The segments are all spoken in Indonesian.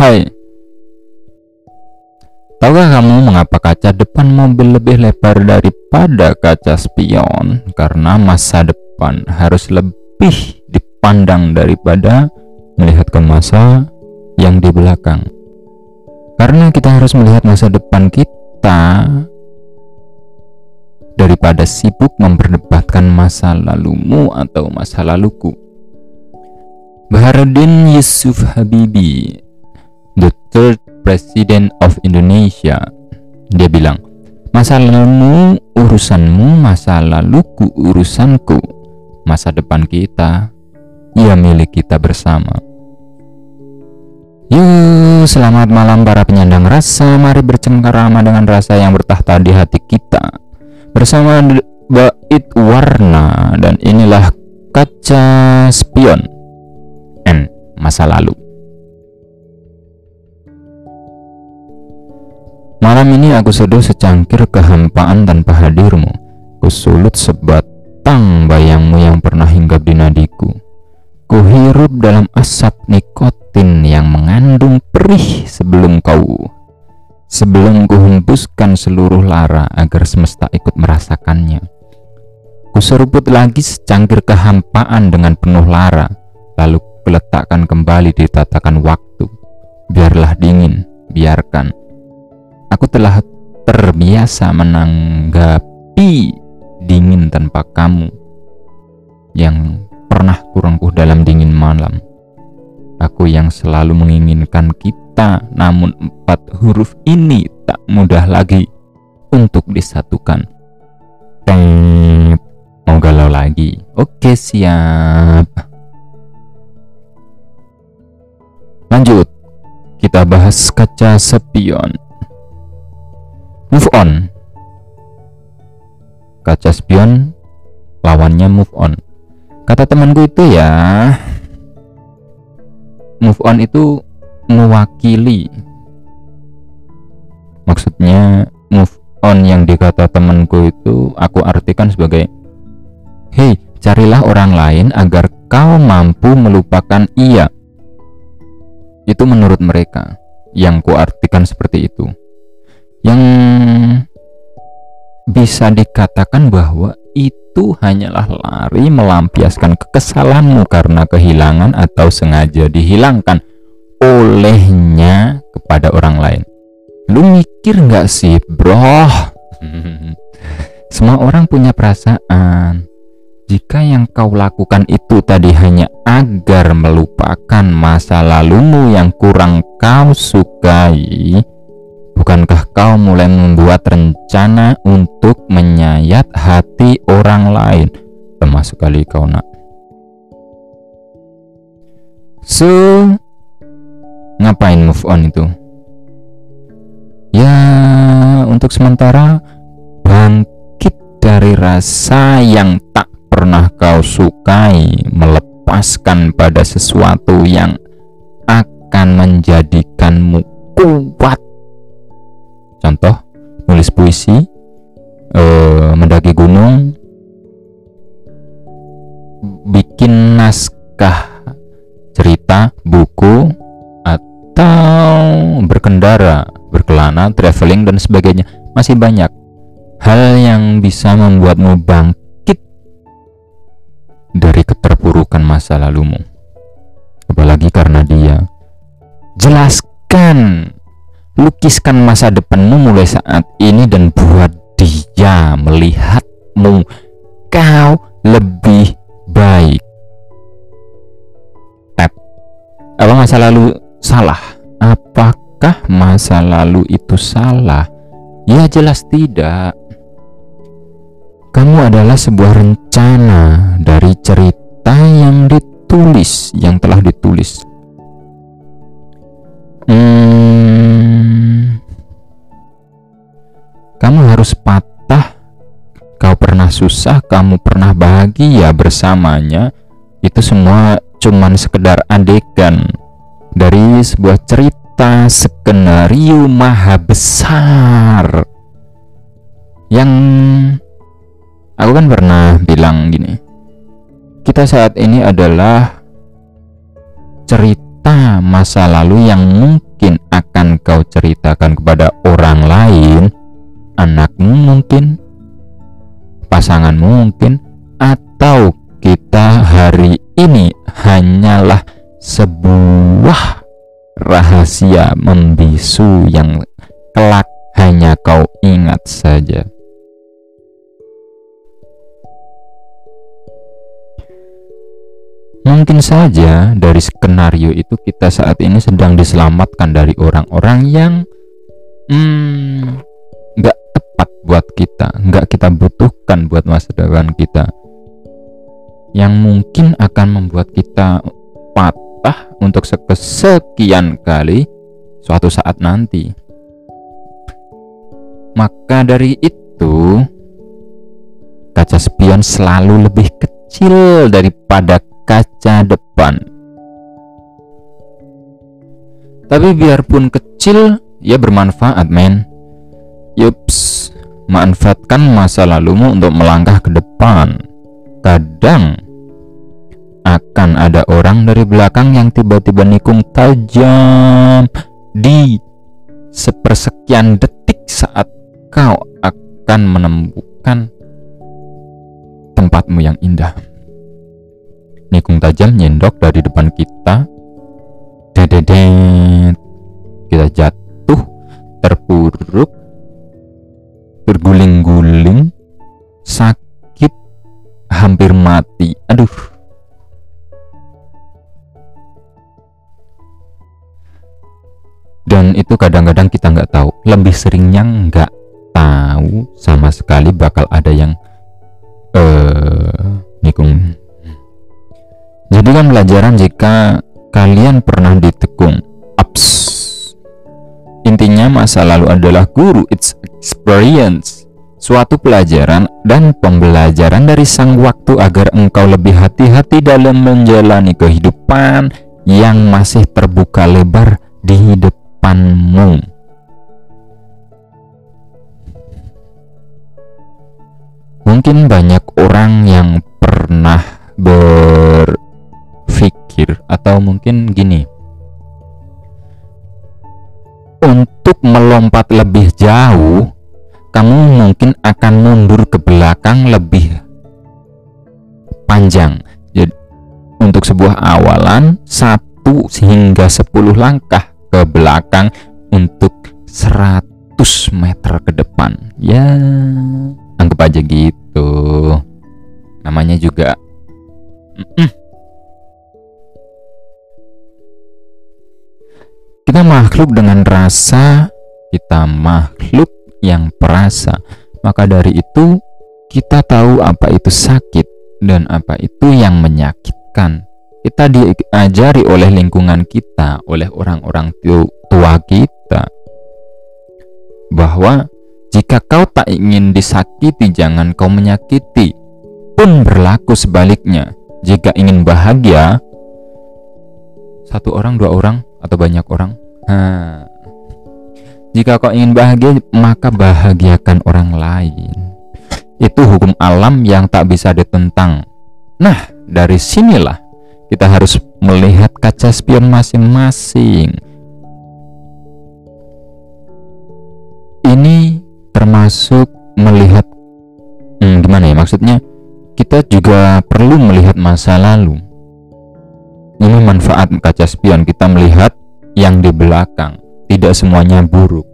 Hai, tahukah kamu mengapa kaca depan mobil lebih lebar daripada kaca spion? Karena masa depan harus lebih dipandang daripada melihat ke masa yang di belakang. Karena kita harus melihat masa depan kita daripada sibuk memperdebatkan masa lalumu atau masa laluku. Baharudin Yusuf Habibi the third president of Indonesia. Dia bilang, masa lalumu urusanmu, masa laluku urusanku, masa depan kita, ya milik kita bersama. Yuk, selamat malam para penyandang rasa. Mari bercengkarama dengan rasa yang bertahta di hati kita. Bersama bait warna dan inilah kaca spion. N. Masa lalu. Malam ini aku seduh secangkir kehampaan tanpa hadirmu. Kusulut sebatang bayangmu yang pernah hinggap di nadiku. Kuhirup dalam asap nikotin yang mengandung perih sebelum kau. Sebelum kuhembuskan seluruh lara agar semesta ikut merasakannya. Kuseruput lagi secangkir kehampaan dengan penuh lara, lalu kuletakkan kembali di tatakan waktu. Biarlah dingin, biarkan Aku telah terbiasa menanggapi dingin tanpa kamu yang pernah kurangkuh dalam dingin malam. Aku yang selalu menginginkan kita, namun empat huruf ini tak mudah lagi untuk disatukan. Tet, mau galau lagi? Oke, siap. Lanjut, kita bahas kaca sepion move on. Kaca spion lawannya move on. Kata temanku itu ya move on itu mewakili. Maksudnya move on yang dikata temanku itu aku artikan sebagai hei carilah orang lain agar kau mampu melupakan ia. Itu menurut mereka yang kuartikan seperti itu yang bisa dikatakan bahwa itu hanyalah lari melampiaskan kekesalanmu karena kehilangan atau sengaja dihilangkan olehnya kepada orang lain. Lu mikir nggak sih, bro? Semua orang punya perasaan. Jika yang kau lakukan itu tadi hanya agar melupakan masa lalumu yang kurang kau sukai, Bukankah kau mulai membuat rencana untuk menyayat hati orang lain, termasuk kali kau nak? So, ngapain move on itu? Ya, untuk sementara bangkit dari rasa yang tak pernah kau sukai, melepaskan pada sesuatu yang akan menjadikanmu kuat contoh nulis puisi uh, mendaki gunung bikin naskah cerita buku atau berkendara berkelana traveling dan sebagainya. Masih banyak hal yang bisa membuatmu bangkit dari keterpurukan masa lalumu. Apalagi karena dia. Jelaskan Lukiskan masa depanmu mulai saat ini dan buat dia melihatmu kau lebih baik. Tap. Apa masa lalu salah? Apakah masa lalu itu salah? Ya jelas tidak. Kamu adalah sebuah rencana dari cerita yang ditulis, yang telah ditulis. Hmm, kamu harus patah. Kau pernah susah kamu pernah bahagia bersamanya. Itu semua cuman sekedar adegan dari sebuah cerita skenario maha besar yang aku kan pernah bilang gini. Kita saat ini adalah cerita masa lalu yang mungkin akan kau ceritakan kepada orang lain, anakmu mungkin, pasanganmu mungkin, atau kita hari ini hanyalah sebuah rahasia membisu yang kelak hanya kau ingat saja. Mungkin saja dari skenario itu kita saat ini sedang diselamatkan dari orang-orang yang hmm, tepat buat kita, nggak kita butuhkan buat masa depan kita, yang mungkin akan membuat kita patah untuk sekian kali suatu saat nanti. Maka dari itu, kaca spion selalu lebih kecil daripada kaca depan. Tapi biarpun kecil, ya bermanfaat, men. Yups, manfaatkan masa lalumu untuk melangkah ke depan. Kadang akan ada orang dari belakang yang tiba-tiba nikung tajam di sepersekian detik saat kau akan menemukan tempatmu yang indah. Nikung tajam nyendok dari depan kita. Dededet. Kita jatuh, terpuruk, berguling-guling, sakit, hampir mati. Aduh. Dan itu kadang-kadang kita nggak tahu. Lebih seringnya nggak tahu sama sekali bakal ada yang uh, nikung Pelajaran jika kalian pernah ditekung. Ups. Intinya masa lalu adalah guru, it's experience. Suatu pelajaran dan pembelajaran dari sang waktu agar engkau lebih hati-hati dalam menjalani kehidupan yang masih terbuka lebar di depanmu. Mungkin banyak orang yang pernah ber atau mungkin gini. Untuk melompat lebih jauh kamu mungkin akan mundur ke belakang lebih panjang. Jadi untuk sebuah awalan satu hingga 10 langkah ke belakang untuk 100 meter ke depan. Ya anggap aja gitu. Namanya juga mm -mm, Kita makhluk dengan rasa, kita makhluk yang perasa. Maka dari itu, kita tahu apa itu sakit dan apa itu yang menyakitkan. Kita diajari oleh lingkungan kita, oleh orang-orang tua kita, bahwa jika kau tak ingin disakiti, jangan kau menyakiti. Pun berlaku sebaliknya. Jika ingin bahagia, satu orang, dua orang, atau banyak orang Nah, jika kau ingin bahagia, maka bahagiakan orang lain. Itu hukum alam yang tak bisa ditentang. Nah, dari sinilah kita harus melihat kaca spion masing-masing. Ini termasuk melihat hmm, gimana ya maksudnya? Kita juga perlu melihat masa lalu. Ini manfaat kaca spion kita melihat yang di belakang. Tidak semuanya buruk.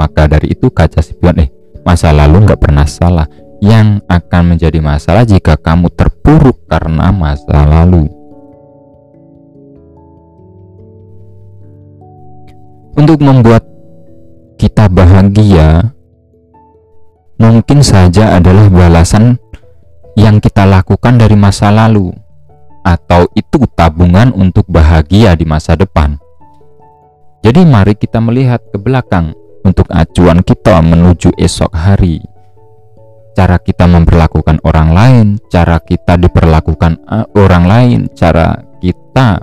Maka dari itu kaca spion eh masa lalu nggak pernah salah. Yang akan menjadi masalah jika kamu terpuruk karena masa lalu. Untuk membuat kita bahagia mungkin saja adalah balasan yang kita lakukan dari masa lalu atau itu tabungan untuk bahagia di masa depan jadi mari kita melihat ke belakang untuk acuan kita menuju esok hari. Cara kita memperlakukan orang lain, cara kita diperlakukan orang lain, cara kita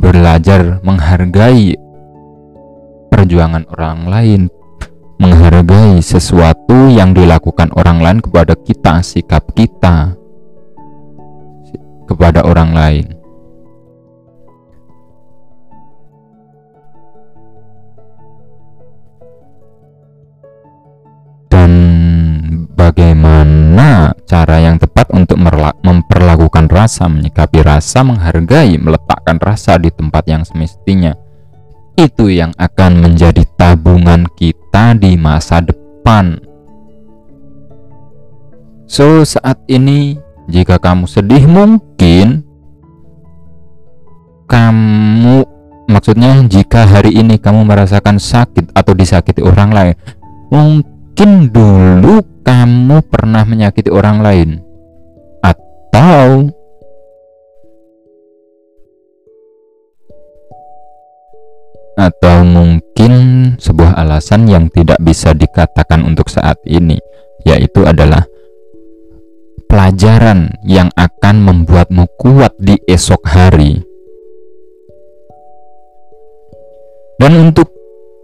belajar menghargai perjuangan orang lain, menghargai sesuatu yang dilakukan orang lain kepada kita, sikap kita kepada orang lain. Dan bagaimana cara yang tepat untuk memperlakukan rasa, menyikapi rasa, menghargai, meletakkan rasa di tempat yang semestinya. Itu yang akan menjadi tabungan kita di masa depan. So, saat ini jika kamu sedih mungkin kamu maksudnya jika hari ini kamu merasakan sakit atau disakiti orang lain mungkin dulu kamu pernah menyakiti orang lain. Atau atau mungkin sebuah alasan yang tidak bisa dikatakan untuk saat ini yaitu adalah pelajaran yang akan membuatmu kuat di esok hari. Dan untuk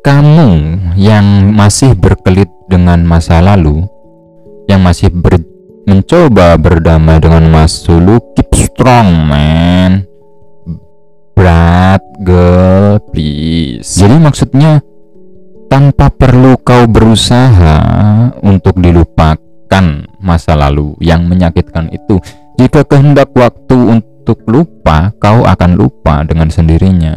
kamu yang masih berkelit dengan masa lalu, yang masih ber mencoba berdamai dengan masa lalu, keep strong, man. Berat, girl, please. Jadi maksudnya tanpa perlu kau berusaha untuk dilupakan masa lalu yang menyakitkan itu. Jika kehendak waktu untuk lupa, kau akan lupa dengan sendirinya.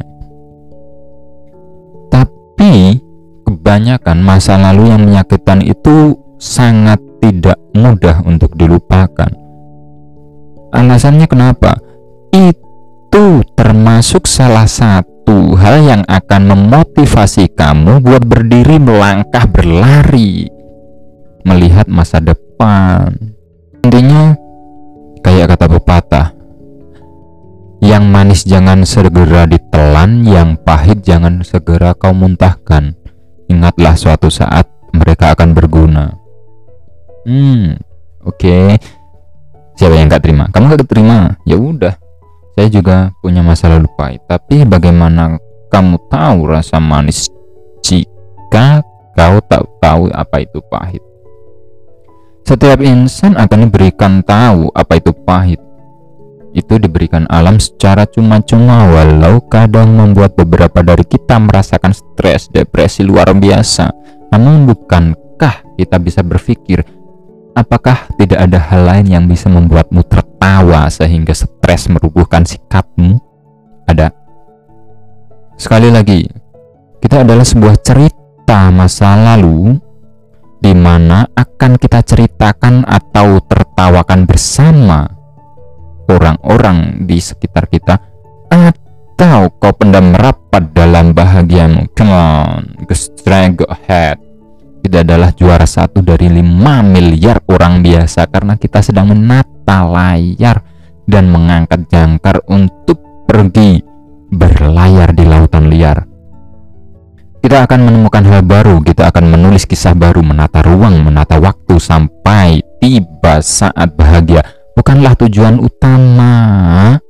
Tapi kebanyakan masa lalu yang menyakitkan itu sangat tidak mudah untuk dilupakan. Alasannya kenapa? Itu termasuk salah satu hal yang akan memotivasi kamu buat berdiri melangkah berlari melihat masa depan. Intinya kayak kata pepatah, yang manis jangan segera ditelan, yang pahit jangan segera kau muntahkan. Ingatlah suatu saat mereka akan berguna. Hmm, oke. Okay. Siapa yang gak terima? Kamu gak terima? Ya udah. Saya juga punya masa lalu pahit. Tapi bagaimana kamu tahu rasa manis jika kau tak tahu apa itu pahit? Setiap insan akan diberikan tahu apa itu pahit. Itu diberikan alam secara cuma-cuma walau kadang membuat beberapa dari kita merasakan stres, depresi luar biasa. Namun bukankah kita bisa berpikir apakah tidak ada hal lain yang bisa membuatmu tertawa sehingga stres merubuhkan sikapmu? Ada. Sekali lagi, kita adalah sebuah cerita masa lalu di mana akan kita ceritakan atau tertawakan bersama orang-orang di sekitar kita atau kau pendam rapat dalam bahagiamu come on go straight go ahead kita adalah juara satu dari 5 miliar orang biasa karena kita sedang menata layar dan mengangkat jangkar untuk pergi berlayar di lautan liar kita akan menemukan hal baru, kita akan menulis kisah baru, menata ruang, menata waktu sampai tiba saat bahagia. Bukanlah tujuan utama.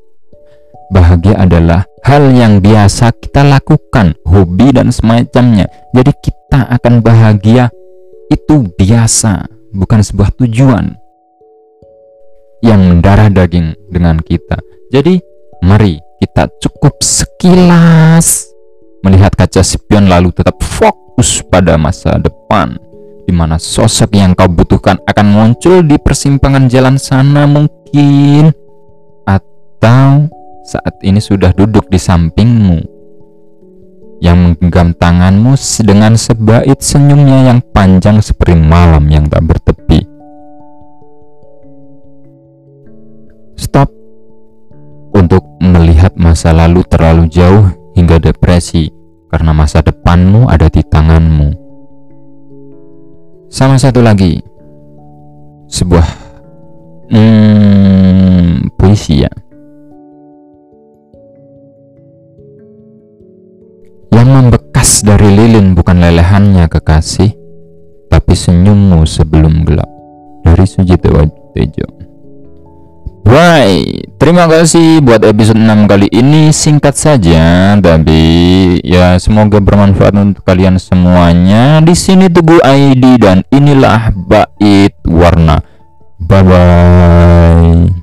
Bahagia adalah hal yang biasa kita lakukan, hobi dan semacamnya. Jadi kita akan bahagia itu biasa, bukan sebuah tujuan yang mendarah daging dengan kita. Jadi mari kita cukup sekilas melihat kaca spion lalu tetap fokus pada masa depan di mana sosok yang kau butuhkan akan muncul di persimpangan jalan sana mungkin atau saat ini sudah duduk di sampingmu yang menggenggam tanganmu dengan sebaik senyumnya yang panjang seperti malam yang tak bertepi. Stop untuk melihat masa lalu terlalu jauh hingga depresi karena masa depanmu ada di tanganmu. Sama satu lagi, sebuah hmm, puisi ya. Yang membekas dari lilin bukan lelehannya kekasih, tapi senyummu sebelum gelap. Dari Sujito Tejo. Right, terima kasih buat episode 6 kali ini singkat saja tapi ya semoga bermanfaat untuk kalian semuanya. Di sini Teguh ID dan inilah bait warna. Bye bye.